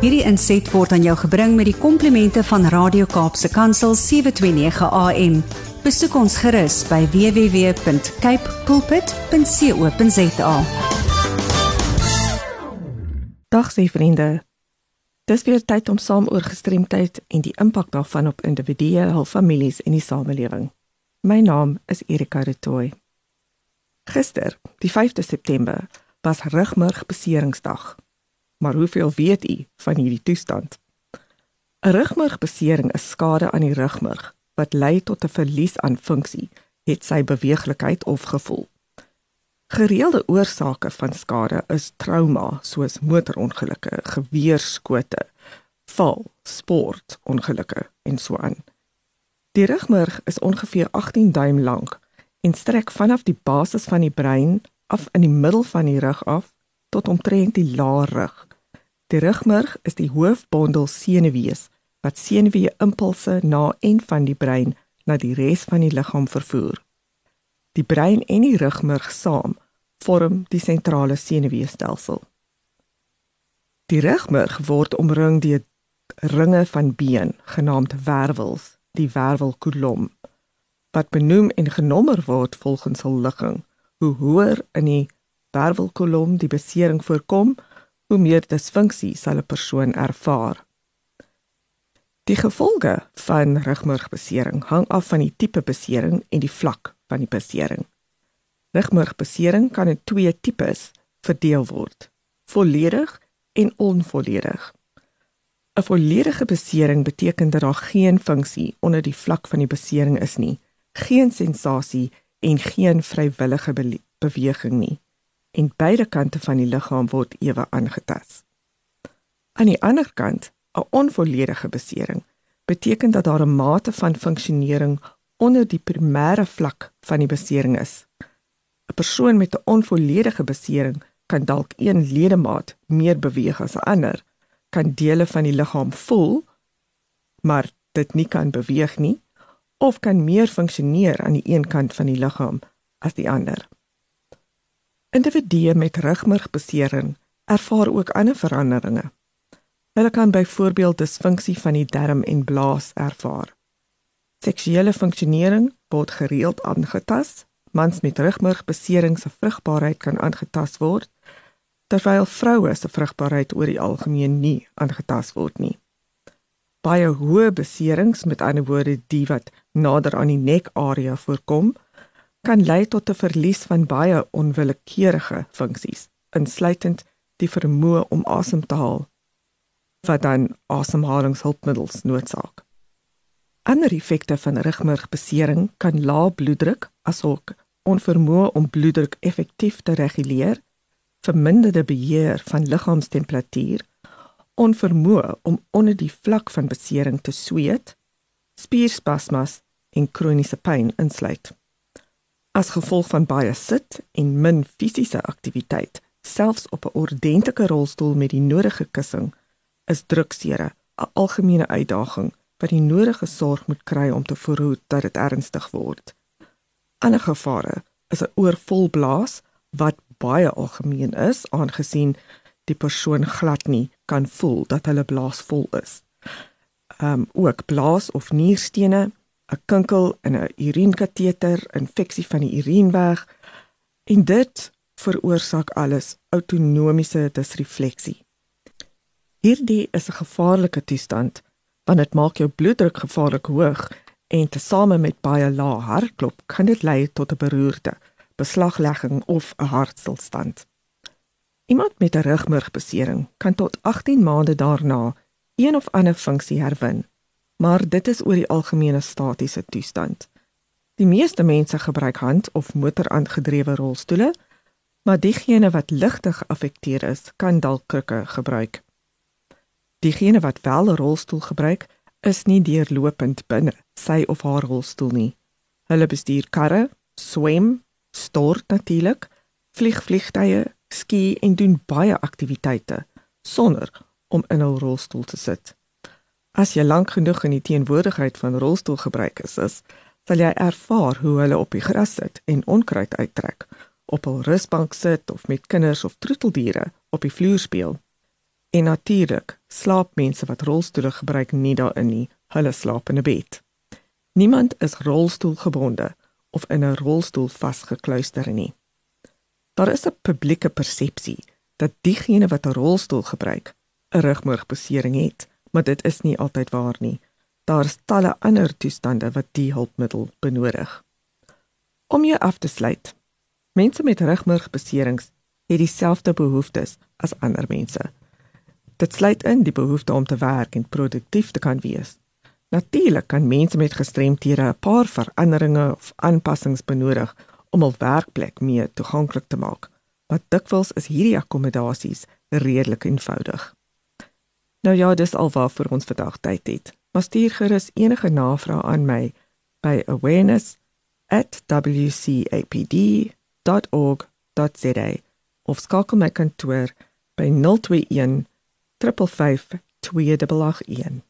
Hierdie inset word aan jou gebring met die komplimente van Radio Kaapse Kansel 729 AM. Besoek ons gerus by www.cape pulpit.co.za. Dag se vriende. Dis weer tyd om saam oor gestremdheid en die impak daarvan op individue, hul families en die samelewing. My naam is Erika Retoy. Gister, die 5de September, was rugmurgbeseringsdag. Maar hoeveel weet u van hierdie toestand? 'n Rugmurgbesering is skade aan die rugmurg wat lei tot 'n verlies aan funksie, het sy beweeglikheid of gevoel. Gereelde oorsake van skade is trauma soos motorongelukke, geweerskote, val, sport, ongelukke en so aan. Die rugmurg is ongeveer 18 duim lank en strek vanaf die basis van die brein af in die middel van die rug af tot omtrent die laar rug. Die rugmurg is die hoofbondel senuwees wat senuwee impulse na en van die brein na die res van die liggaam vervoer. Die brein en die rugmurg saam vorm die sentrale senuweestelsel. Die rugmurg word omring deur ringe van been genaamd wervels, die wervelkolom wat benoem en genommer word volgens hul ligging. Hoe hoër in die wervelkolom die besering voorkom, hoe meer disfunksie sal 'n persoon ervaar. Die gevolge van rugmurgbesering hang af van die tipe besering en die vlak van die besering. Rugmurgbesering kan in twee tipes verdeel word: volledig en onvolledig. 'n Volledige besering beteken dat daar geen funksie onder die vlak van die besering is nie, geen sensasie en geen vrywillige be beweging nie en beide kante van die liggaam word ewe aangetast. Aan die ander kant, 'n onvolledige besering beteken dat daar 'n mate van funksionering onder die primêre vlak van die besering is. 'n Persoon met 'n onvolledige besering kan dalk een ledemaat meer beweeg as 'n ander, kan dele van die liggaam voel, maar dit nie kan beweeg nie of kan meer funksioneer aan die een kant van die liggaam as die ander. Individue met rugmurgbesering ervaar ook ander veranderinge. Hulle kan byvoorbeeld disfunksie van die darm en blaas ervaar. Seksuele funksionering word gereeld aangetast. Mans met rugmurgbesering se vrugbaarheid kan aangetast word, terwyl vroue se vrugbaarheid oor die algemeen nie aangetast word nie. Baie hoë beserings, met ander woorde die wat nader aan die nekarea voorkom, kan lei tot 'n verlies van baie onwillekeurige funksies, insluitend die vermoë om asem te haal wat dan asemhalingshulpmiddels noodsaak. Ander effekte van rugmurgbesering kan lae bloeddruk, asook onvermoë om bloeddruk effektief te reguleer, verminderde beheer van liggaamstemperatuur, onvermoë om onder die vlak van besering te sweet, spierspasmas en kroniese pyn insluit. As gevolg van baie sit en min fisiese aktiwiteit, selfs op 'n ordentlike rolstoel met die nodige kussing, is druksere 'n algemene uitdaging wat die nodige sorg moet kry om te voorhoed dat dit ernstig word. Ander gevare is 'n oorvol blaas wat baie algemeen is aangesien die persoon glad nie kan voel dat hulle blaas vol is. Ehm um, ook blaas of nierstene 'n kinkel in 'n urienkateter, infeksie van die urienweg en dit veroorsaak alles outonomiese disrefleksie. Hierdie is 'n gevaarlike toestand want dit maak jou bloeddruk gevaarlik hoog en tesame met baie lae hartklop kan dit lei tot 'n beroerte, beslaglegging of 'n hartstilstand. Iemand met 'n rugmurgbesering kan tot 18 maande daarna een of ander funksie herwin maar dit is oor die algemene statiese toestand. Die meeste mense gebruik hand of motoraangedrewe rolstoele, maar diegene wat ligtig geaffekteer is, kan dalk krikke gebruik. Diegene wat wel 'n rolstoel gebruik, is nie deurlopend binne sy of haar rolstoel nie. Hulle bestuur karre, swem, stort natuurlik, vlieg vliegtye, ski en doen baie aktiwiteite sonder om in 'n rolstoel te sit. As jy lank genoeg in die teenwoordigheid van rolstoelgebruikers is, sal jy ervaar hoe hulle op die gras sit en onkruid uittrek, op 'n rusbank sit of met kinders of troeteldiere op die vloer speel. En natuurlik slaap mense wat rolstoele gebruik nie daarin nie. Hulle slaap in 'n bed. Niemand is rolstoelgebonde of in 'n rolstoel vasgekluister nie. Daar is 'n publieke persepsie dat diegene wat 'n rolstoel gebruik, 'n rugmurgbesering het, maar dit is nie altyd waar nie. Daar is talle ander toestande wat die hulpmiddel benodig. Om jou af te sluit. Mense met rugmurgbeserings het dieselfde behoeftes as ander mense. Dit sluit in die behoefte om te werk en produktief te kan wees. Natuurlik kan mense met gestremthede 'n paar veranderinge of aanpassings benodig om hul werkplek meer toeganklik te maak. Maar dikwels is hierdie akkommodasies redelik eenvoudig. Nou ja, dis alwaar vir ons vandag tyd het. Maar stuur gerus enige navrae aan my by awareness@wcapd.org.za of skakel my kantoor by 021 355 2881.